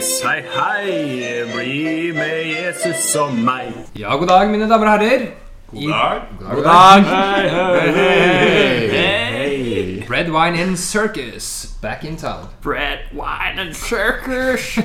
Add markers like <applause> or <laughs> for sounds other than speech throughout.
hei, hei, bli med Jesus og meg. Ja, god dag, mine damer og herrer. God dag. God dag. Hei, hei, hei. Bread, wine and circus. Back in town. Bread, wine and circus.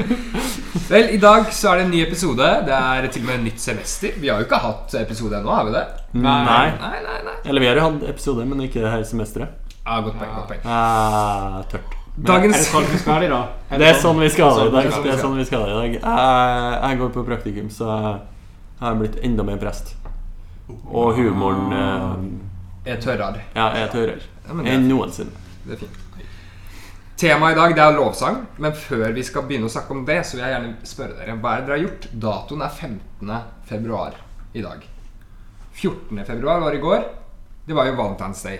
<laughs> Vel, i dag så er det en ny episode. Det er til og med en nytt semester. Vi har jo ikke hatt episode ennå, har vi det? Nei. Nei, nei, nei. Eller vi har jo hatt episoder, men ikke det her semesteret. Ah, godt poeng. godt poeng. Ah, tørt. Er det Dagens sånn vi skal ha det, da? Er Det er sånn vi skal ha det i Sånn dag. Det er sånn vi skal ha det i dag. Jeg, jeg går på praktikum, så jeg har blitt enda mer prest. Og humoren eh, Er tørrere. ja, er tørrere Ja, enn noensinne. Det er fint. Temaet i dag det er lovsang, men før vi skal begynne å snakke om det, så vil jeg gjerne spørre dere hva er det dere har gjort. Datoen er 15. februar i dag. 14. februar var i går. Det var jo Valentine's Day.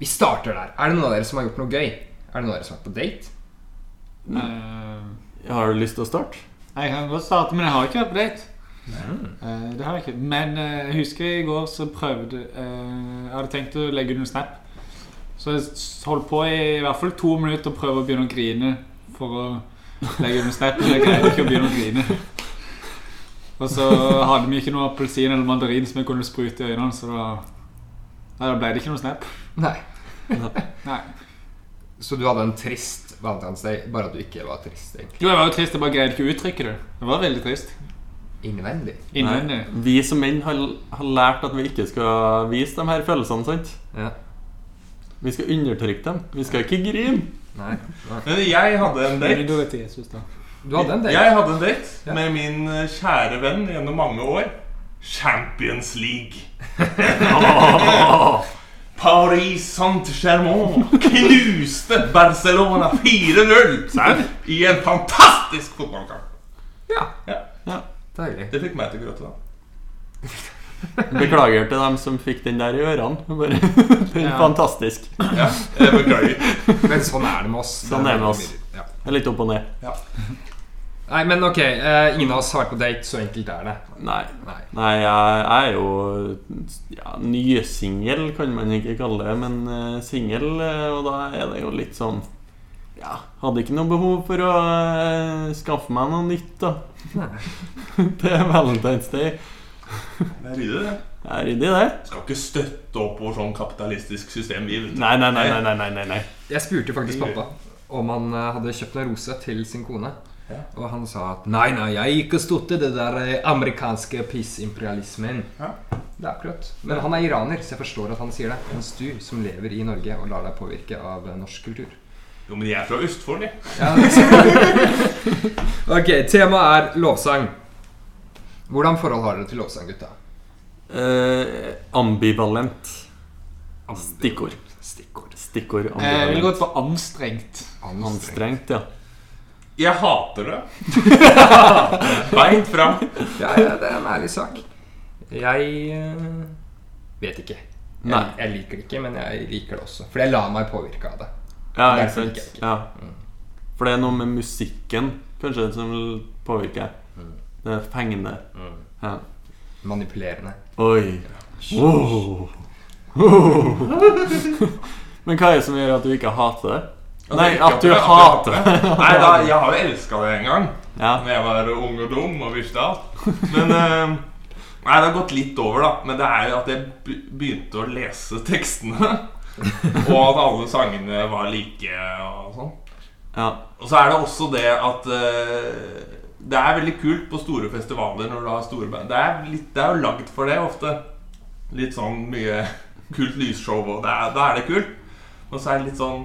Vi starter der. Er det noen av dere som har gjort noe gøy? Er det noen av dere som har vært på date? Eh, Har du lyst til å starte? jeg kan godt starte, men jeg har ikke vært på date. Eh, det har jeg ikke. Men eh, jeg husker i går så prøvde eh, Jeg hadde tenkt å legge ut en snap. Så jeg s- holdt på i, i hvert fall to minutter og prøvde å begynne å grine for å legge ut en snap. Men jeg greide ikke å begynne å grine. Og så hadde vi ikke noe appelsin eller mandarin som jeg kunne sprute i øynene, så da, da ble det ikke noe snap. Nei. Nei. Så du hadde en trist Valentine's Day, bare at du ikke var trist, egentlig. Jo, jeg var jo trist, jeg bare greide ikke å uttrykke det. Det var veldig trist. Innvendig. Innvendig. Nei. Vi som menn har, har lært at vi ikke skal vise de her følelsene, sant? Ja. Vi skal undertrykke dem. Vi skal ikke grine. Nei. Nei. Men jeg hadde en date. du vet Jesus, da. Du hadde en date. Jeg hadde en date Ja. med min eh, kjære venn gjennom mange år. Champions League. <laughs> <laughs> Paris Saint-Germain knuste Barcelona 4-0 i en fantastisk fotballkamp. Ja. Ja, Deilig. det fikk meg til å gråte. da <laughs> Beklager til dem som fikk den der i ørene. Bare, <laughs> det er Ja. fantastisk. Ja, jeg beklager. Men sånn er det med oss. Sånn er det med oss. Det er litt opp og ned. Nei, men ok, eh, ingen av oss har vært på date, så enkelt er det. Nei. Nei. Nei, jeg, er jo ja, nysingel, kan man ikke kalle det, men uh, singel, eh, og da er det jo litt sånn Ja, hadde ikke noe behov for å uh, skaffe meg noe nytt, da. <laughs> det er Valentine's Day. Det er ryddig, det. Jeg er ryddig, det. Skal ikke støtte opp over sånn kapitalistisk system, vi. Nei, nei, nei, nei, nei, nei, nei, nei. Jeg spurte faktisk pappa om han hadde kjøpt en rose til sin kone. Ja. Og han sa at nei, nei, jeg ikke støtter det der eh, amerikanske pissimperialismen. Ja. Det er akkurat. Men han er iraner, så jeg forstår at han sier det. Mens du som lever i Norge og lar deg påvirke av eh, norsk kultur. Jo, men jeg er fra Østfold, jeg. Ja, <laughs> ok, temaet er lovsang. Hvordan forhold har dere til lovsang, gutta? Eh, ambivalent. Stikkord. Stikkord. Stikkord Jeg ville ut gått for anstrengt. Anstrengt, ja. Jeg hater det. <laughs> Beint fram. Ja, ja, det er en ærlig sak. Jeg eh, vet ikke. Jeg, Nei. jeg liker det ikke, men jeg liker det også. For jeg lar meg påvirke av det. Ja, ikke Derfor sant? jeg ikke. Ja. For det er noe med musikken kanskje som vil påvirke. Det er fengende. Ja. Manipulerende. Oi. Oh. <laughs> Men hva er det som gjør at du ikke hater det? Nei, at du hater det. Nei, da, jeg har jo elska det en gang. Ja. Når jeg var ung og dum og visste alt. Men eh, Nei, det har gått litt over, da. Men det er jo at jeg begynte å lese tekstene. Og at alle sangene var like og sånn. ja. Og så er det også det at uh, Det er veldig kult på store festivaler når du har store band. Det er, litt, det er jo lagd for det ofte. Litt sånn mye kult lysshow, og det da er det kult. Og så er det litt sånn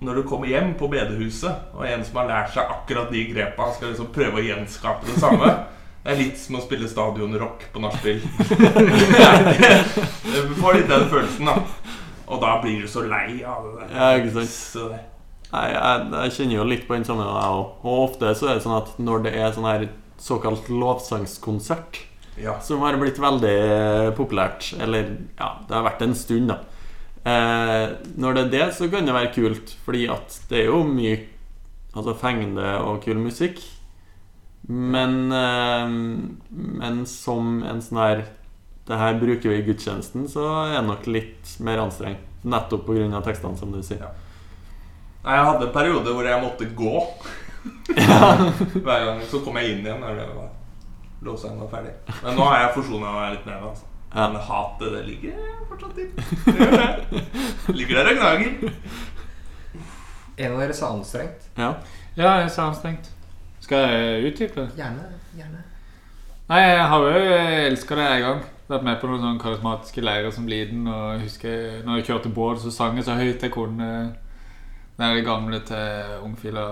Når du kommer hjem på bedehuset, og en som har lært seg akkurat de grepa, skal liksom prøve å gjenskape det samme Det er litt som å spille stadionrock på nachspiel. <laughs> Du får litt den følelsen, da. Og da blir du så lei av det. Ja, ikke sant. Så Nei, jeg, jeg kjenner jo litt på den samme, jeg òg. Og ofte så er det sånn at når det er sånn her såkalt lovsangskonsert, Ja. som har blitt veldig populært, eller ja, det har vært en stund, da. Eh, når det er det, så kan det være kult, fordi at det er jo mye altså fengende og kul musikk. Men, eh, men som en sånn her Det her bruker vi i gudstjenesten, så er det nok litt mer anstrengt. Nettopp pga. tekstene, som du sier. Ja. Jeg hadde en periode hvor jeg måtte gå. <laughs> Hver gang så kom jeg inn igjen når det var var ferdig. Men nå har jeg forsona meg litt mer. Altså. Ja. Men hatet, det ligger fortsatt i. Det det. <laughs> Ligger der og gnager. En av dere sa anstrengt. Ja. Ja, jeg så anstrengt. Skal jeg utdype? Gjerne. gjerne. Nei, jeg har jo elska det en gang. Vært med på noen sånne karismatiske leirer som liten. Og jeg husker når jeg kjørte båt, så sang jeg så høyt jeg kunne. Den gamle til Ungfila.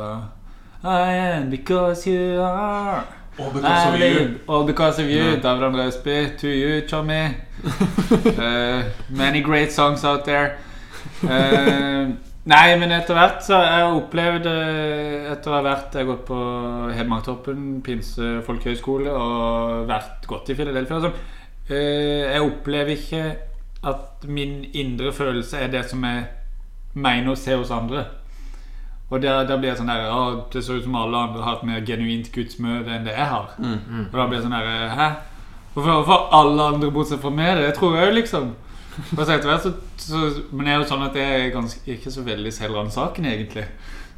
I am because you are Oh, because of you. all because of you. André Østby, to you, Tommy. Uh, <laughs> many great songs out there. Uh, nei, men etter hvert så har jeg opplevd eh, Etter å ha vært Jeg har gått på Hedmarktoppen, Pinse folkehøgskole, og vært godt i Philadelphia sånn. eh, jeg opplever ikke at min indre følelse er det som jeg mener å se hos andre. Og der, der blir jeg sånn der «Å, Det ser ut som alle andre har et mer genuint gudsmøte enn det jeg har. Og da blir jeg sånn der Hæ? Hvorfor, har alle andre bortsett fra meg? Det tror jeg jo, liksom. Og så etter hvert så, så Men det er jo sånn at jeg er ganske, ikke så veldig selvransakende, egentlig.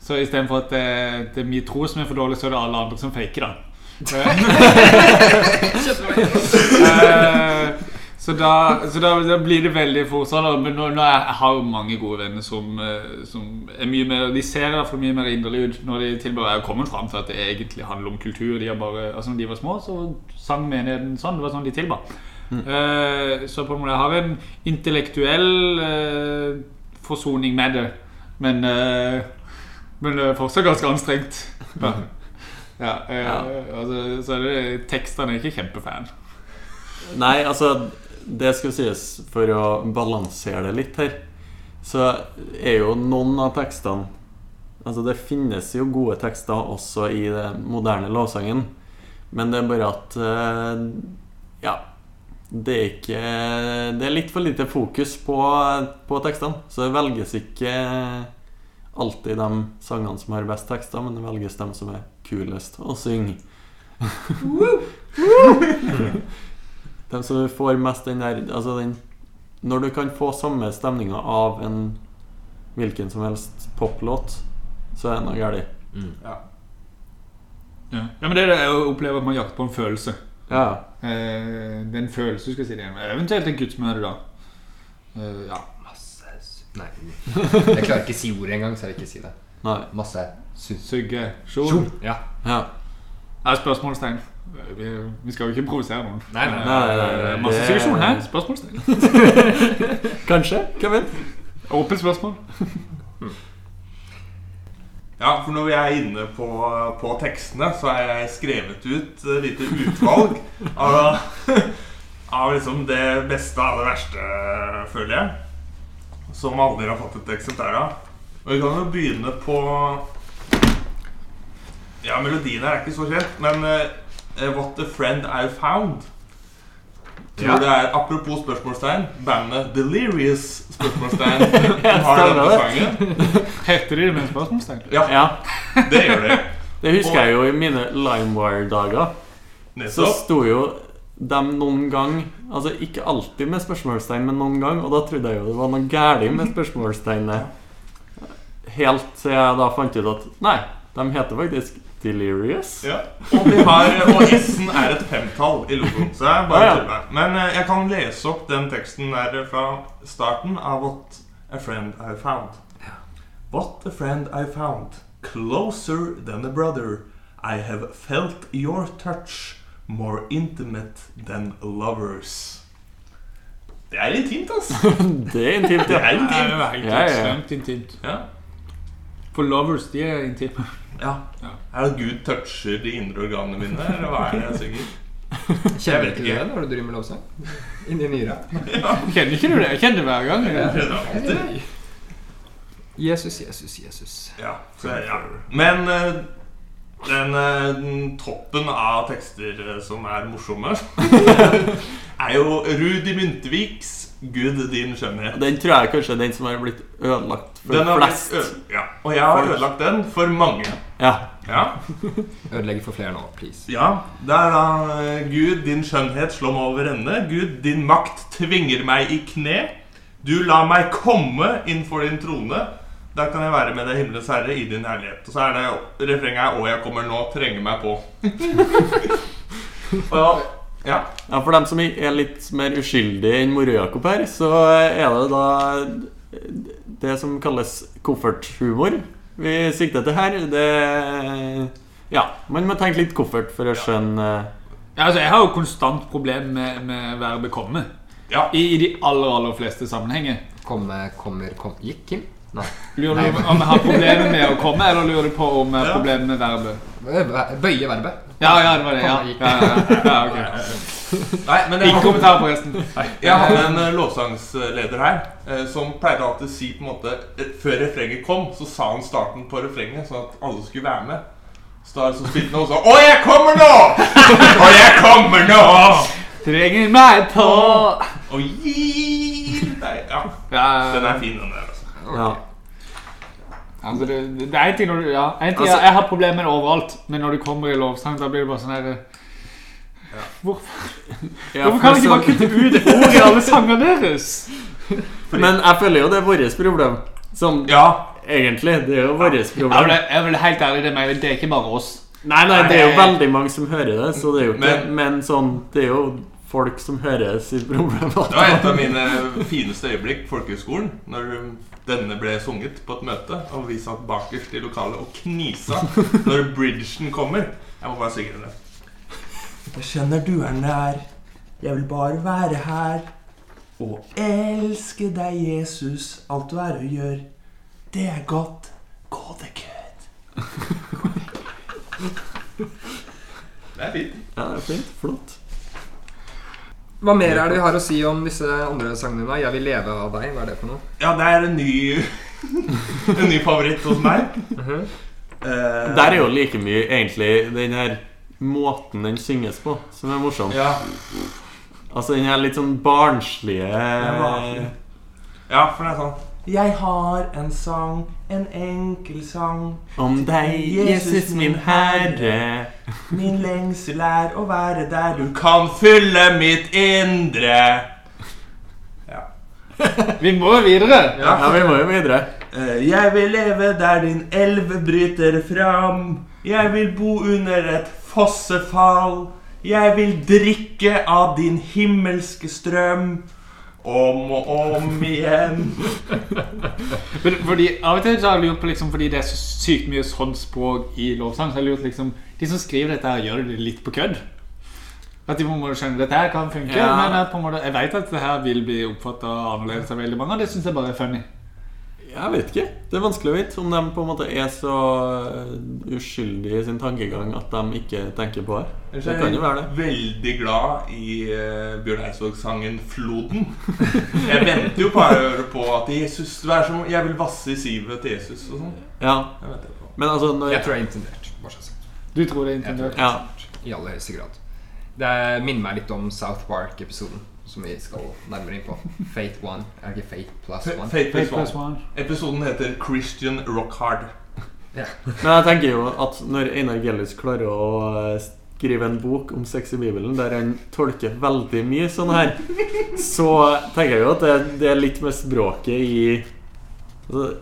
Så istedenfor at det, det er min tro som er for dårlig, så er det alle andre som faker, da. <laughs> <laughs> Så da, så da, da blir det veldig fort sånn. Men nå, nå jeg har jeg mange gode venner som, eh, som er mye mer De ser iallfall mye mer inderlig ut når de tilbyr Jeg komme fram til at det egentlig handler om kultur. De har bare, altså når de var små, så sang menigheten sånn. Det var sånn de tilba. Eh, så på en måte jeg har en intellektuell uh, forsoning med det. Men, uh, men det er fortsatt ganske anstrengt. <laughs> Ja. Ja, Ja. Altså, så er det tekstene er ikke kjempefan. Nei, altså Det skal sies for å balansere det litt her. Så er jo noen av tekstene Altså Det finnes jo gode tekster også i den moderne lovsangen. Men det er bare at eh, Ja. Det er ikke Det er litt for lite fokus på, på tekstene. Så det velges ikke alltid de sangene som har best tekster, men det velges de som er kulest å synge. <laughs> De som får mest den der Altså den Når du kan få samme stemninga av en hvilken som helst poplåt, så er det noe galt. Ja. Ja. ja, men det er det jeg opplever at man jakter på en følelse. Ja. Eh, det er en følelse du skal si det igjen. Eventuelt en gudsmøte, da. Eh, ja. Masse Nei. Jeg klarer ikke å si ordet engang, så jeg vil ikke si det. Nei. Masse sugge. Sjol. Ja. Ja. Er spørsmålstegn. Vi, vi skal jo ikke provosere noen. Nei, nei. Nei, nei, nei, Masse situasjon suggesjon her. Spørsmålstegn. <laughs> Kanskje? Hvem vet? Åpent spørsmål. Ja, for når vi er inne på, på tekstene, så har jeg skrevet ut et lite utvalg av, <laughs> av liksom det beste av det verste, føler jeg. Som aldri har fått et eksemplar av. Og vi kan jo begynne på Ja, melodien her er ikke så kjent, men eh, What a Friend I Found. Tror Ja. det er, Apropos spørsmålstegn, bandet Delirious spørsmålstegn <laughs> har denne sangen. <laughs> Heter de det med spørsmålstegn? Ja, Ja. det gjør de. Det husker jeg jo i mine Limewire-dager. Så sto jo dem noen gang Altså ikke alltid med spørsmålstegn, men noen gang. Og da trodde jeg jo det var noe galt med <laughs> spørsmålstegnet. Helt til jeg da fant ut at nei, de heter faktisk Delirious. Ja. Og, vi har, og S-en er et femtall i logoen. Så jeg bare Ja, ja. Men eh, jeg kan lese opp den teksten der fra starten av What a Friend I Found. What a friend I found, closer than a brother. I have felt your touch, more intimate than lovers. Det er intimt, altså. <laughs> Det er intimt, Det ja. er Det er helt Ja, ja, intimt. Ja. For lovers, de er intime. Ja. Ja. Er det at Gud toucher de indre organene mine, eller hva er det jeg synger? Kjenner ikke du ikke. det når du driver med lovsang? <laughs> Inni nyra? Kjenner ikke du det? Jeg kjenner det hver gang. Jeg kjenner alltid. Jesus, Jesus, Jesus. Ja, så, ja. Men eh, den, eh, den toppen av tekster eh, som er morsomme, <laughs> er jo Rudi Myntviks 'Gud, din skjønnhet'. Den tror jeg kanskje er den som har blitt ødelagt for Den flest. ja. Og jeg har ødelagt den for mange. Ja. Ja, <laughs> Ødelegger for flere nå, please. ja Det er da Gud, din skjønnhet slår meg over ende. Gud, din makt tvinger meg i kne. Du lar meg komme innenfor din trone. Der kan jeg være med deg, himmelens herre i din herlighet. Og så er det refrenget er 'Å, jeg kommer nå, trenger meg på'. <laughs> Og ja. Ja, For dem som er litt mer uskyldige enn Moro-Jakob her, så er det da det som kalles kofferthumor vi sikter til her. Det Ja, man må tenke litt koffert for å skjønne Ja, altså, jeg har jo konstant problem med, med verbet 'komme'. Ja. I, I de aller aller fleste sammenhenger. Komme, kommer, kom Gikk Kim? Nei. Lurer du om jeg har problemer med å komme, eller lurer du på om jeg har Ja. problemer med verbet? Bøye verbet. Ja, ja, det var det. Ja, ja, ja, ja, ok. <laughs> Nei, men jeg Ikke har, kommentar, forresten. <laughs> jeg hadde en eh, lovsangsleder her eh, som pleide alltid å si på en måte eh, Før refrenget kom, så sa han starten på refrenget, sånn at alle skulle være med. Så da så spilte han og sa 'Å, jeg kommer nå! <laughs> Å, jeg kommer nå!' Trenger meg på Og gir deg Ja, ja, den er fin, den der. altså Ja. Altså, det, det er en ting når du Ja, en ting Altså- jeg har problemer overalt, men når du kommer i lovsang, da blir det bare sånn her Hvorfor, <laughs> Ja, hvorfor kan du ikke bare kutte ut ord i alle sangene deres? <laughs> Men jeg føler jo det er vårt problem. Som Ja, egentlig. Det er jo vårt Ja, men problem. jeg vil helt ærlig, det, mener det er ikke bare oss. Nei, nei, det er jo veldig mange som hører det, så det er jo ikke Men- Men sånn Det er jo folk som hører sitt problem. Det var et av mine fineste øyeblikk på folkehøgskolen. Når denne ble sunget på et møte, og vi satt bakerst i lokalet og knisa <laughs> når bridgen kommer. Jeg må bare synge den. Jeg kjenner du er nær. Jeg vil bare være her. Og elske deg, Jesus. Alt du er og gjør, det er godt. Gå det good. <laughs> Det er fint. Ja, det er fint. Flott. Hva mer er det vi har å si om disse andre sangene? da? 'Jeg vil leve av deg'. Hva er det for noe? Ja, det er en ny <laughs> En ny favoritt hos meg. Mhm. uh, Der er jo like mye egentlig den her måten den synges på, som er morsom. Ja, Altså den her litt sånn barnslige ja, for det er sånn Jeg har en sang, en enkel sang. Om deg, Jesus min Herre. Min lengsel er å være der du kan fylle mitt indre. Ja. <laughs> Vi må videre. Ja, vi må jo videre. Eh, Jeg vil leve der din elv bryter fram. Jeg vil bo under et fossefall. Jeg vil drikke av din himmelske strøm. Om og om igjen. <laughs> Men fordi Av og til så har jeg lurt på liksom Fordi det er så sykt mye sånn språk i lovsang, så har jeg lurt liksom De som skriver dette, her gjør det litt på kødd. At de på en måte skjønner dette her kan funke, Ja. men at på en måte, jeg vet at det her vil bli oppfatta annerledes av veldig mange, og det syns jeg bare er funny. Jeg vet ikke. Det er vanskelig å vite om de på en måte er så uh, uskyldige i sin tankegang at de ikke tenker på det. Det kan jo være det. Veldig glad i uh, Bjørn Eidsvåg-sangen 'Floden'. <laughs> Jeg venter jo bare på at Jesus du er som, Jeg vil vasse i sivet til Jesus og sånn. Ja, Jeg. Men altså når Jeg tror det er intendert. Du tror det er intendert? er Ja. I aller høyeste grad. Det minner meg litt om South Park-episoden, som vi skal nærmere inn på. Fate One. Er det ikke Fate plus One? Fate Fate plus plus one. one. Episoden heter 'Christian Rockhard. Men jeg tenker jo at når Einar Gellis klarer å eh, skrive en bok om sex i Bibelen der han tolker veldig mye sånn her, så tenker jeg jo at det, det er litt med språket i altså,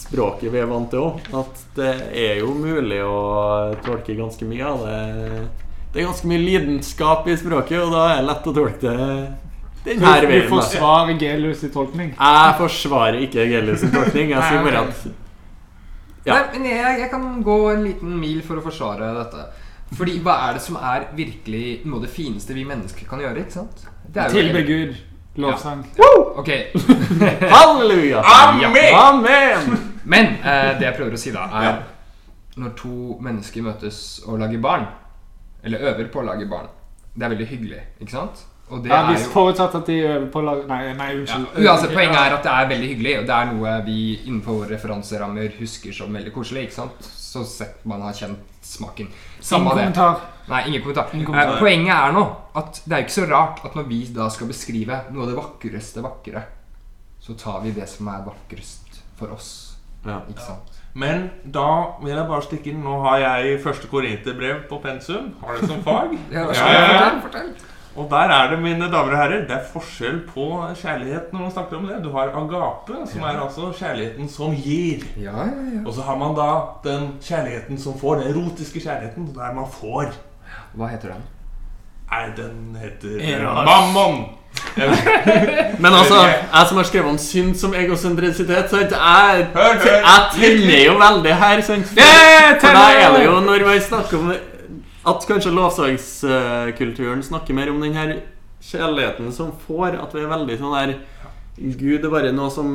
Språket vi er vant til òg. At det er jo mulig å tolke ganske mye av det. Det er ganske mye lidenskap i språket, og da er det lett å tolke det den Du, her du veien. da. forsvarer Gelius i tolkning. Jeg forsvarer ikke Gelius' tolkning. Jeg sier bare at Ja. Nei, men jeg, jeg kan gå en liten mil for å forsvare dette. Fordi hva er det som er virkelig noe av det fineste vi mennesker kan gjøre? ikke sant? Det Tilbe Gud. Lovsang. Ok, <laughs> Halleluja! Amen! Amen! Men eh, det jeg prøver å si, da, er når to mennesker møtes og lager barn, eller øver på å lage barn Det er veldig hyggelig, ikke sant? Og det Ja, er hvis jo Forutsatt at de øver på lag... Nei, nei ja. Uansett, poenget er at det er veldig hyggelig, og det er noe vi innenfor våre referanserammer husker som veldig koselig. ikke sant? Så sett man har kjent smaken. Ingen Samme det. kommentar. Nei, ingen kommentar. Ingen kommentar. Eh, poenget er nå at det er ikke så rart at når vi da skal beskrive noe av det vakreste vakre, så tar vi det som er vakrest for oss. Ja. Ikke sant? Men da vil jeg bare stikke inn. Nå har jeg første korinterbrev på pensum. Har det som fag. Ja, Ja, ja, ja. Fortell, fortell. Og der er det, mine damer og herrer, det er forskjell på kjærlighet når man snakker om det. Du har agape, som er altså kjærligheten som gir. Ja, ja, ja. Og så har man da den kjærligheten som får, den erotiske kjærligheten, der man får. Hva heter den? Nei, den heter Eros. Mammon. <laughs> Men altså, jeg som har skrevet om synd som egosentrisitet, sant? Jeg, Hør, hør. jeg teller jo veldig her, sant? For, For da er det jo når vi snakker om At kanskje lovsangskulturen snakker mer om den her kjærligheten som får, at vi er veldig sånn der Gud er bare noe som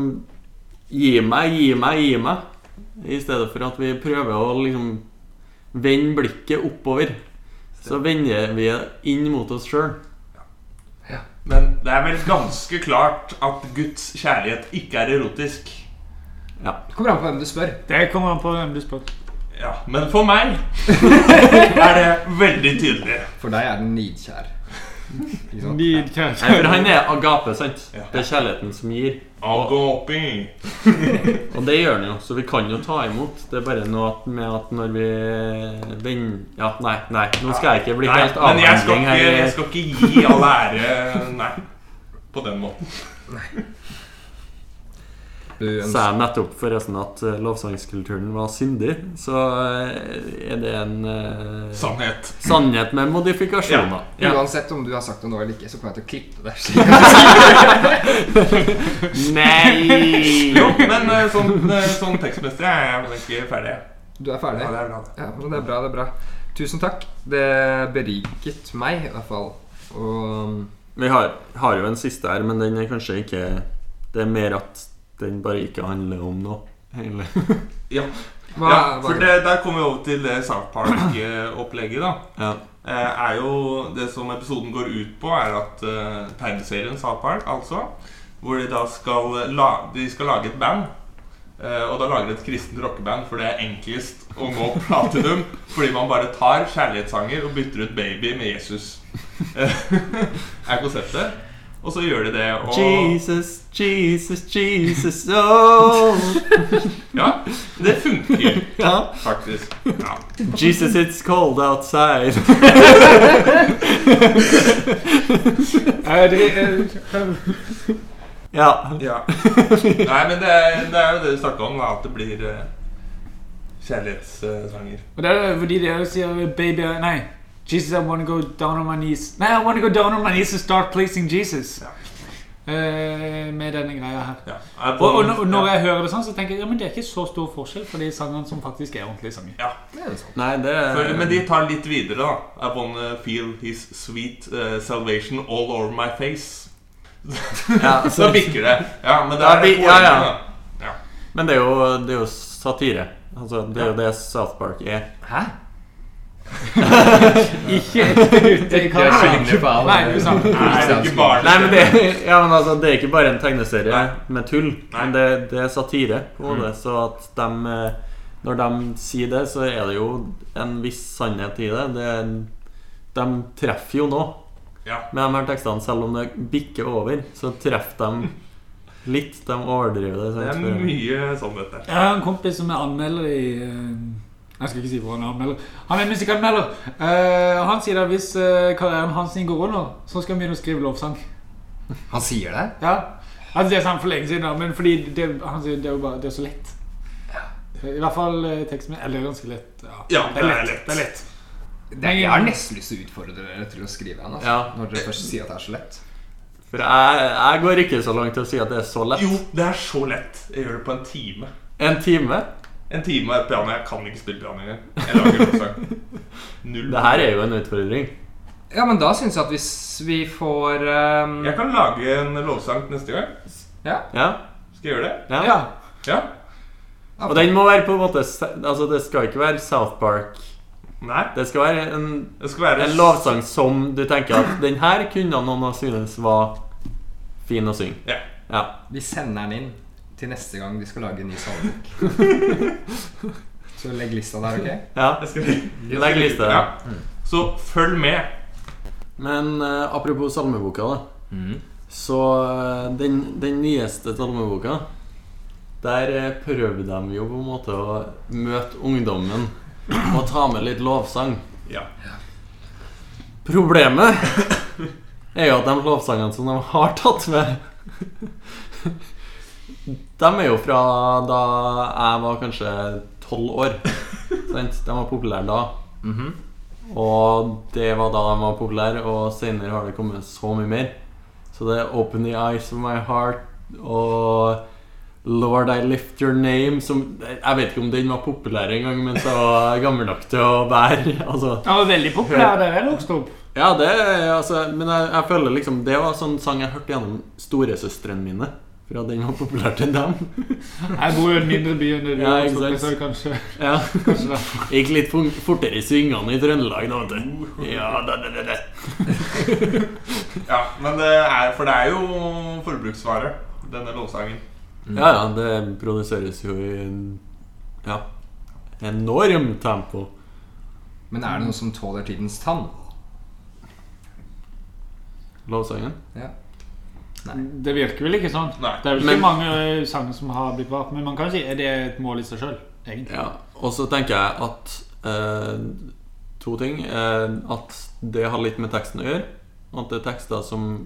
gir meg, gir meg, gir meg. I stedet for at vi prøver å liksom vende blikket oppover. Så vender vi det inn mot oss sjøl. Men det er vel ganske klart at Guds kjærlighet ikke er erotisk. Ja. Det kommer an på hvem du spør. Det kommer an på hvem du spør. Ja, Men for meg er det veldig tydelig. For deg er den nidkjær. Nidkjær. Nei, for han er agape, sant? Ja. Det er kjærligheten som gir. Agape. Og det gjør han jo, så vi kan jo ta imot. Det er bare noe med at når vi den, Ja, nei, nei. Nå skal jeg ikke bli Nei, helt men jeg skal, ikke, jeg skal ikke gi all ære Nei. På den måten. Du Sa jeg nettopp forresten at eh, lovsangskulturen var syndig, så eh, er det en uh, Sannhet. sannhet med modifikasjoner. Ja. Uansett om du har sagt det nå eller ikke, så kommer jeg til å klippe det. <laughs> Nei! Jo, men sånn, sånn tekstmester er jeg vel ikke ferdig. Du er ferdig? Ja, det er bra. Ja, men det er bra, det er bra. Tusen takk. Det beriket meg, i hvert fall. Og Vi har, har jo en siste her, men den er kanskje ikke Det er mer at den bare ikke handler om noe. Hele. <laughs> Ja, hva, ja for det, der kommer vi over til det South Park-opplegget, da. Ja. Eh, er jo Det som episoden går ut på, er at eh, tegneserien South Park, altså Hvor de da skal, la, de skal lage et band. eh, og da lager de et kristent rockeband, for det er enklest å nå platinum. <laughs> Fordi man bare tar kjærlighetssanger og bytter ut 'Baby' med Jesus. <laughs> er konseptet. Og så gjør de det. Og Jesus, Jesus, Jesus, <laughs> oh ja, det funker ja. faktisk. Ja. Jesus, it's cold outside. <laughs> Det, Ja. Ja. Nei, men det er, det er jo det du snakka om, da, at det blir uh, kjærlighetssanger. og det er fordi de sier baby Nei. Jesus, I want to go down on my knees. Nei, I want to go down on my knees and start pleasing Jesus. Ja. Eh, med denne greia her. Ja. Og, og, når- og når jeg hører det sånn, så tenker jeg ja, men det er ikke så stor forskjell på de sangene som faktisk er ordentlige sanger. det er sånn. Nei, det For, men de tar litt videre, da. I wanna feel his sweet uh, salvation all over my face. ja, <laughs> Så bikker det. Ja, men det er ja, ja. da. Men det er jo, det er jo satire. Altså, det er jo det South Park er. Hæ? <laughs> Ikke ute i Jeg kamera. skjønner på alle Nei, du Nei, det ikke bare Nei, men det, <laughs> ja, men altså, det er ikke bare en tegneserie Nei. med tull, Nei. men det, det er satire på Mm. det. Så at de eh, Når de sier det, så er det jo en viss sannhet i det. det de treffer jo nå Ja. med de her tekstene. Selv om det bikker over, så treffer de litt. De overdriver det. Det er mye sannhet der. Jeg har en kompis som er anmelder i eh, Jeg skal ikke si hvor han er anmelder. Han er musikkanmelder. Uh, han sier at hvis uh, karrieren hans går under, så skal han begynne å skrive lovsang. Han sier det? Ja, altså Det er han for lenge siden, men fordi det, han sier det er jo bare det er så lett. I hvert fall eh, teksten min. Eller ganske lett. Ja, Ja, det er lett. Det er lett. det jeg har nesten lyst til å utfordre dere til å skrive en. Altså, Ja. Når dere først sier at det er så lett. For jeg, jeg går ikke så langt til å si at det er så lett. Jo, det er så lett. Jeg gjør det på en time. En time? En time med piano. Jeg kan ikke spille piano engang. Jeg lager lovsang. <laughs> Null. Det her er jo en utfordring. Ja, men da syns jeg at hvis vi får um... Jeg kan lage en lovsang neste gang. Ja. Ja. Skal jeg gjøre det? ja. Ja. Ja. Og den må være på en måte Altså, det skal ikke være South Park Nei. Det skal være en, Det skal være en lovsang som du tenker at den her kunne noen ha synes var fin å synge. Ja. Ja. Vi sender den inn til neste gang vi skal lage en ny salmebok. <laughs> Så legg lista der, ok? ja. Jeg skal, legge liste. Ja. Så følg med. Men uh, apropos salmeboka, da. Mm. Så eh, den, den nyeste salmeboka Der eh, prøvde de jo på en måte å møte ungdommen og ta med litt lovsang. Ja. Problemet er jo at de lovsangene som de har tatt med De er jo fra da jeg var kanskje tolv år. <laughs> Sant? De var populære da. Mhm. Og det var da de var populære, og senere har det kommet så mye mer. Så det er 'Open the Eyes of My Heart' og 'Lord I Lift Your Name' som Jeg vet ikke om den var populær engang, mens jeg var gammel nok til å være <laughs> Altså, Den var veldig populær da jeg vokste opp. ja, det altså, Men jeg, jeg føler liksom Det var sånn sang jeg hørte gjennom storesøstrene mine. For at den var populær til dem. Jeg bor jo i en mindre by enn du Ja, så kanskje, Ja, kanskje derfor. <laughs> Gikk litt fortere i svingene i Trøndelag, da, vet du. Ja, da, da, da, da. <laughs> ja, men det er For det er jo forbruksvare, denne lovsangen. Ja, ja, det produseres jo i en ja, enorm tempo. Men er det noe som tåler tidens tann? Lovsangen. Ja. Det virker vel ikke sånn. Nei. Det er vel Men- ikke mange eh, sanger som har blitt valgt, men man kan si er det et mål i seg sjøl, egentlig. Ja, og så tenker jeg at eh, To ting. Eh, at det har litt med teksten å gjøre. At det er tekster som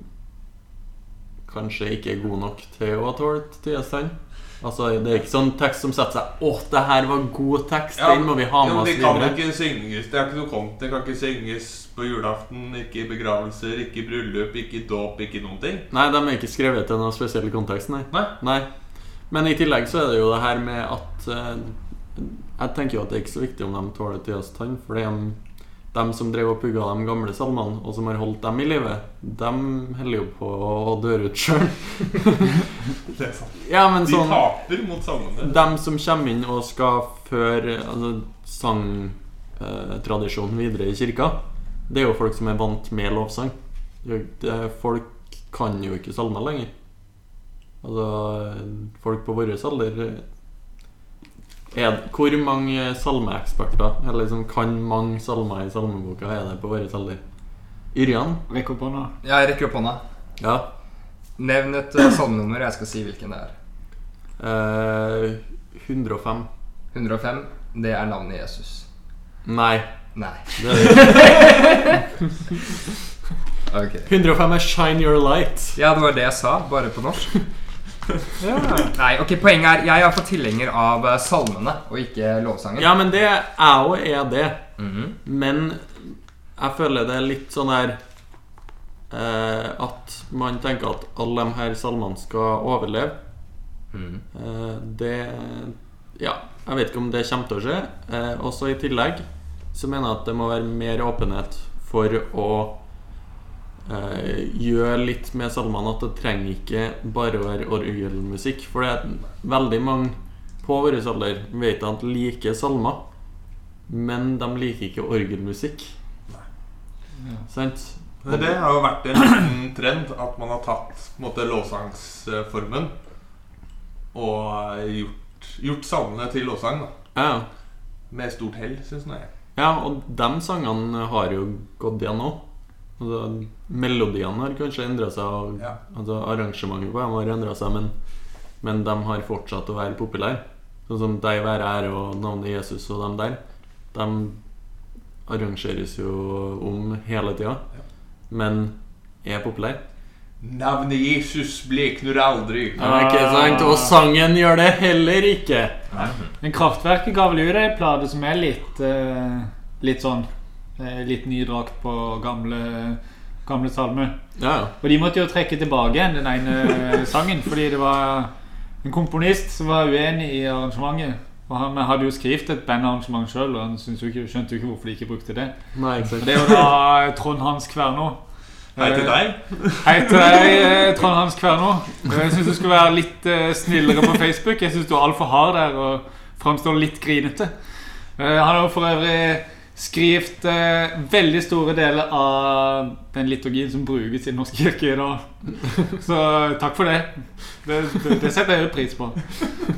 kanskje ikke er god nok til å ha tålt tilstand. Altså, det er ikke sånn tekst som setter seg 'Å, det her var god tekst. Den må vi ha med ja, oss Det kan ikke synges Det er ikke noe kongt. Det kan ikke synges på julaften, ikke i begravelser, ikke i bryllup, ikke i dåp, ikke noen ting. Nei, de er ikke skrevet til noen spesiell kontekst, nei. Nei. nei. Men i tillegg så er det jo det her med at uh, Jeg tenker jo at det er ikke så viktig om de tåler tidens tann, for de, de som drev og pugga de gamle salmene, og som har holdt dem i live, de holder jo på å dø ut sjøl. <laughs> Det er sant. Ja, men De sånn taper mot salmene. De som kommer inn og skal føre altså, sangtradisjonen videre i kirka, det er jo folk som er vant med lovsang. Folk kan jo ikke salmer lenger. Altså, folk på vår alder er, Hvor mange salmeeksperter Eller liksom kan mange salmer i salmeboka, er det på våre alder? Yrjan? Rekk opp hånda. Jeg rekker opp hånda. Ja. Nevn et uh, salmenummer. Jeg skal si hvilken det er. Eh, 105. 105. Det er navnet Jesus. Nei. Nei. Det er <laughs> Ok. 105 er 'Shine Your Light'. Ja, det var det jeg sa, bare på norsk. Nei, ok, Poenget er jeg er iallfall tilhenger av eh, salmene og ikke lovsangen. Ja, men det er jo er det. Mhm. Men jeg føler det er litt sånn her eh, At man tenker at alle de her salmene skal overleve. Mm. Eh, det Ja, jeg vet ikke om det kommer til å skje. Eh, også i tillegg så mener jeg at det må være mer åpenhet for å eh, gjøre litt med salmene. At det trenger ikke bare å være orgelmusikk. For det er veldig mange på vår alder vet at liker salmer, men de liker ikke orgelmusikk. Sant? Det har jo vært en liten trend at man har tatt på måte, lovsangsformen og gjort, gjort salmene til lovsang. da Ja, Med stort hell, syns jeg. ja, og de sangene har jo gått igjen òg. Altså, melodiene har kanskje endra seg, og Ja. altså, arrangementet på dem har endra seg, men, men de har fortsatt å være populære. Sånn som De være ære og navnet Jesus og dem der. De arrangeres jo om hele tida, men er populære. Navnet Jesus blekner aldri. Ah. ikke sant? Og sangen gjør det heller ikke. Men Kraftverket ga vel ut ei plate som er litt uh, Litt sånn Litt ny drakt på gamle Gamle salmer. Ja, ja. Og de måtte jo trekke tilbake igjen den ene sangen fordi det var en komponist som var uenig i arrangementet. Og han hadde jo skrevet et bandarrangement sjøl, og han jo ikke, skjønte jo ikke hvorfor de ikke brukte det. Nei, exactly. Det er jo da Trond Hans Kverno. Hei til deg. Hei til deg, eh, Trond Hans Kverno. Jeg syns du skulle være litt eh, snillere på Facebook. Jeg syns du er altfor hard der og framstår litt grinete. Eh, Han har jo for øvrig skrevet eh, veldig store deler av den liturgien som brukes i Den norske kirke i dag. Så takk for det. Det, det, det setter jeg pris på.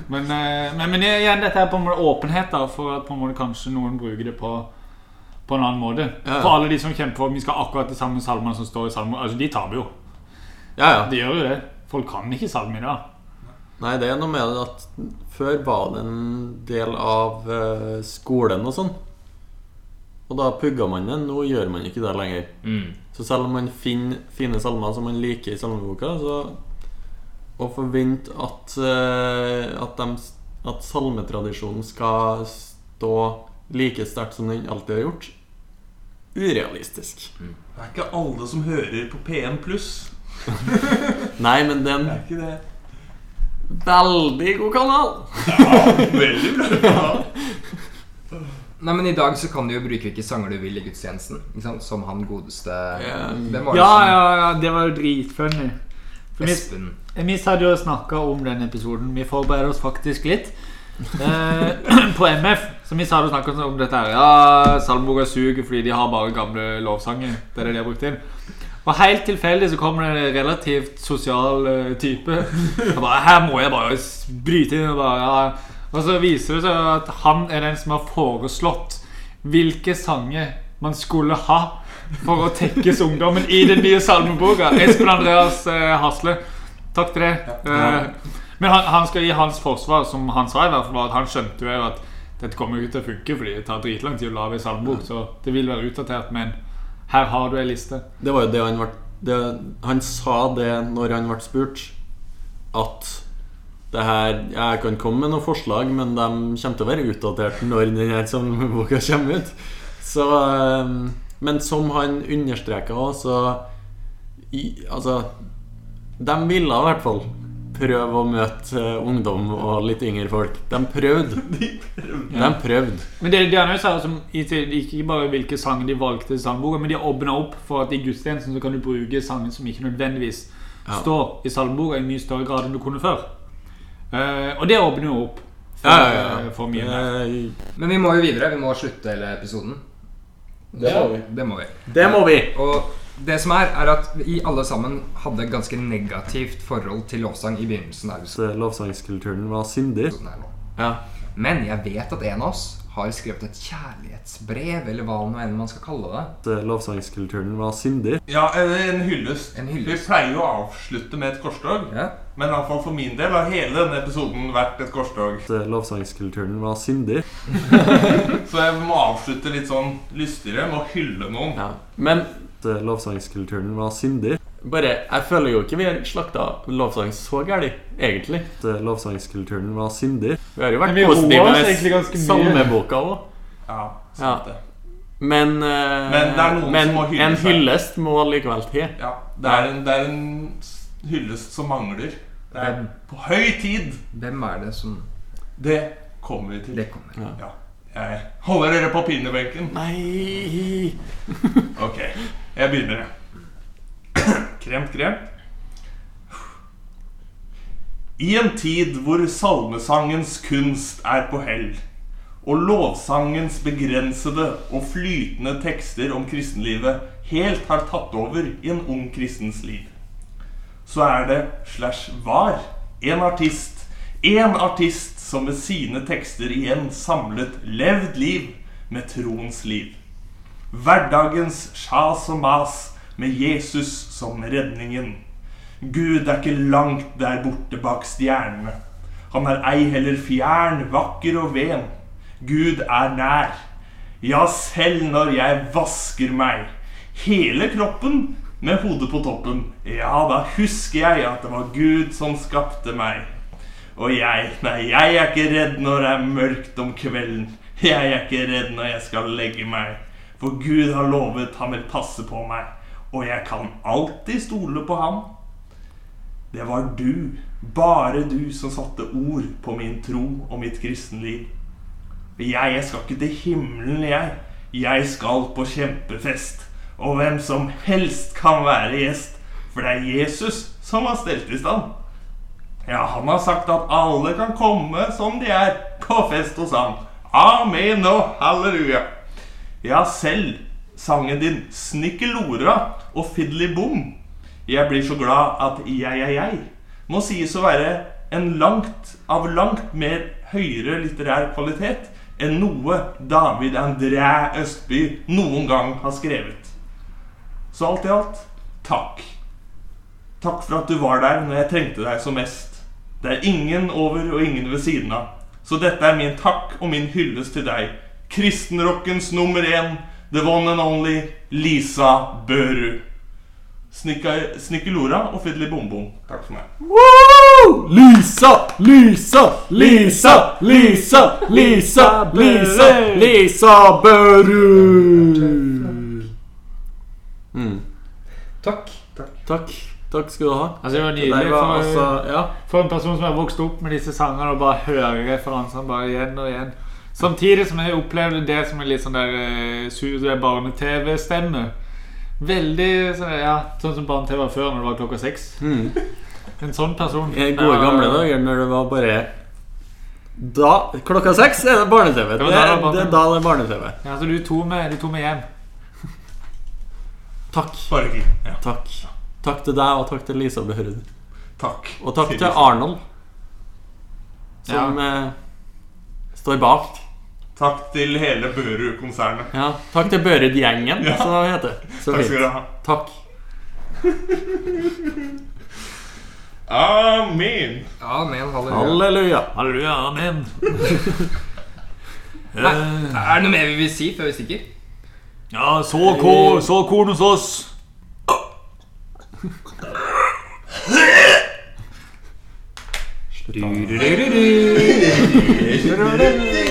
Men, eh, men, men igjen, dette er på en måte åpenhet da, for at på en måte kanskje noen bruker det på, på en annen måte. Ja, ja. For alle de som kjemper for vi skal akkurat de samme salmene som står i salmen, altså de taper jo. Ja, ja. De gjør jo det. Folk kan ikke salme i dag. Nei, det er noe med at før var det en del av eh, skolen og sånn. Og da pugga man det. Nå gjør man ikke det lenger. Mm. Så selv om man finner fine salmer som man liker i salmeboka, så å forvente at, eh, at, at salmetradisjonen skal stå like sterkt som den alltid har gjort, urealistisk. Det er ikke alle som hører på P1 pluss. <laughs> Nei, men den Det en er ikke det. veldig god kanal! Veldig bra. <laughs> Nei, men I dag så kan du jo bruke hvilke sanger du vil i gudstjenesten. Ikke sant? Som han godeste Ja. Var det Ja, som ja, ja, det var jo dritfunny. Espen. vi, vi hadde jo snakka om den episoden. Vi forbereder oss faktisk litt. Eh, <clears throat> på MF så vi hadde snakket om dette her. Ja, Salmeboka suger fordi de har bare gamle lovsanger. Det er det de har brukt inn. Og helt tilfeldig så kommer det en relativt sosial eh, type. Jeg bare, Her må jeg bare bryte inn. Og, bare, ja. Og så viser det seg at han er den som har foreslått hvilke sanger man skulle ha for å tekkes ungdommen i den nye salmeboka. Espen Andreas eh, Hasle. Takk til det. Eh, men han, han skal gi hans forsvar, som han sa, i hvert fall var at han skjønte jo at dette kommer jo ikke til å funke fordi det tar dritlang tid å lage en salmebok. Så det vil være utdatert, men her har du ei liste. Det var jo det han ble det, Han sa det når han ble spurt, at her Jeg kan komme med noen forslag, men de kommer til å være utdatert når denne boka kommer ut. Så eh, Men som han understreka òg, så Altså De ville i hvert fall prøve å møte eh, ungdom og litt yngre folk. De prøvde. <laughs> De prøvde. Men det, det er også som, ikke bare hvilke sanger de valgte i salmeboka, men de har åpna opp for at i gudstjenesten så kan du bruke sangen som ikke nødvendigvis Ja. står i salmeboka i mye større grad enn du kunne før. Eh, og det åpner jo opp for, Ja, ja, ja. eh, for mye mer. Men vi må jo videre. Vi må slutte hele episoden. Det må vi. Det må vi. Det må vi! Og det som er, er at vi alle sammen hadde ganske negativt forhold til lovsang i begynnelsen Lovsangskulturen var syndig. Ja. Men jeg vet at en av oss har skrevet et kjærlighetsbrev, eller hva nå enn man skal kalle det. Så Lovsangskulturen var syndig. Ja, en hyllest. En hyllest. Vi pleier jo å avslutte med et korstog. Ja. Men i hvert fall for min del har hele denne episoden vært et korstog. Så Lovsangskulturen var syndig. <laughs> Så jeg må avslutte litt sånn lystigere med å hylle noen. Ja. Men så lovsangskulturen var syndig. Bare, Jeg føler jo ikke vi har slakta lovsang så gærent, egentlig. Så Lovsangskulturen var syndig. Vi har jo vært positive med salmeboka òg. Ja, Ja. sant det. Men, uh, Men det er noen men som må hylle en seg. hyllest må likevel til. Ja, det er, en, det er en hyllest som mangler. Det er på høy tid. Hvem er det som Det kommer vi til. Det kommer. Ja. Jeg holder dere på pinnebenken. Nei Ok, jeg begynner. jeg. Kremt, kremt. I en tid hvor salmesangens kunst er på hell, og lovsangens begrensede og flytende tekster om kristenlivet helt har tatt over i en ung kristens liv, så er det slash var en artist, en artist som med sine tekster igjen samlet levd liv med troens liv. Hverdagens sjas og mas med Jesus som redningen. Gud er ikke langt der borte bak stjernene. Han er ei heller fjern, vakker og ven. Gud er nær. Ja, selv når jeg vasker meg, hele kroppen med hodet på toppen, ja, da husker jeg at det var Gud som skapte meg. Og jeg, nei, jeg er ikke redd når det er mørkt om kvelden. Jeg er ikke redd når jeg skal legge meg. For Gud har lovet han vil passe på meg, og jeg kan alltid stole på ham. Det var du, bare du, som satte ord på min tro og mitt kristenliv. Jeg, jeg skal ikke til himmelen, jeg. Jeg skal på kjempefest. Og hvem som helst kan være gjest. For det er Jesus som har stelt i stand. Ja, han har sagt at alle kan komme som de er, på fest hos ham. Amen og halleluja. Ja, selv sangen din Snikkelora og fiddeli-bom'. Jeg blir så glad at jeg, jeg, jeg må sies å være en langt av langt mer høyere litterær kvalitet enn noe David André Østby noen gang har skrevet. Så alt i alt takk. Takk for at du var der når jeg trengte deg som mest. Det er ingen over og ingen ved siden av. Så dette er min takk og min hyllest til deg. Kristenrockens nummer én, the one and only Lisa Børu. Snikkelora og Fiddly Bombom. Bom. Takk for meg. Lisa, Lisa, Lisa, Lisa, Lisa, Lisa, Lisa Børu. Mm. Takk. Takk. Takk skal du ha. Altså, det var nydelig var for, altså Ja. for en person som har vokst opp med disse sangene og bare hører referansene bare igjen og igjen. Samtidig som jeg opplevde det som en litt sånn der er barne-TV-stemme. Veldig sånn, ja, sånn som barne-TV var før, når det var klokka seks. Mm. En sånn person. I gode gamle dager når det var bare Da Klokka seks er det barne-TV. Det, Det det er da det er barne-TV. Ja, så du tok med, du tok med hjem. Takk. Bare. Ja, Takk. Takk til deg, og takk til Lisa Behørud. takk. Og takk til. Arnold, som eh, står bak. Takk til hele Børud-konsernet. Ja, takk til Børud-gjengen, Ja. som det heter. Så Takk skal du ha. Takk. <laughs> Amen. Amen, halleluja. Halleluja. Halleluja, amen. <laughs> Nei, er det noe mer vi vil si før vi stikker? Ja, så ko, så korn hos oss. <laughs>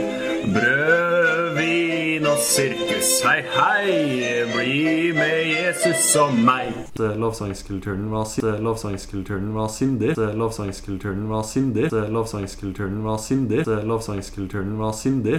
Sirkus, hei, hei, bli med Jesus og meg. Lovsangskulturen var, syndig lovsangskulturen var sindig. Lovsangskulturen var sindig. Lovsangskulturen var sindig.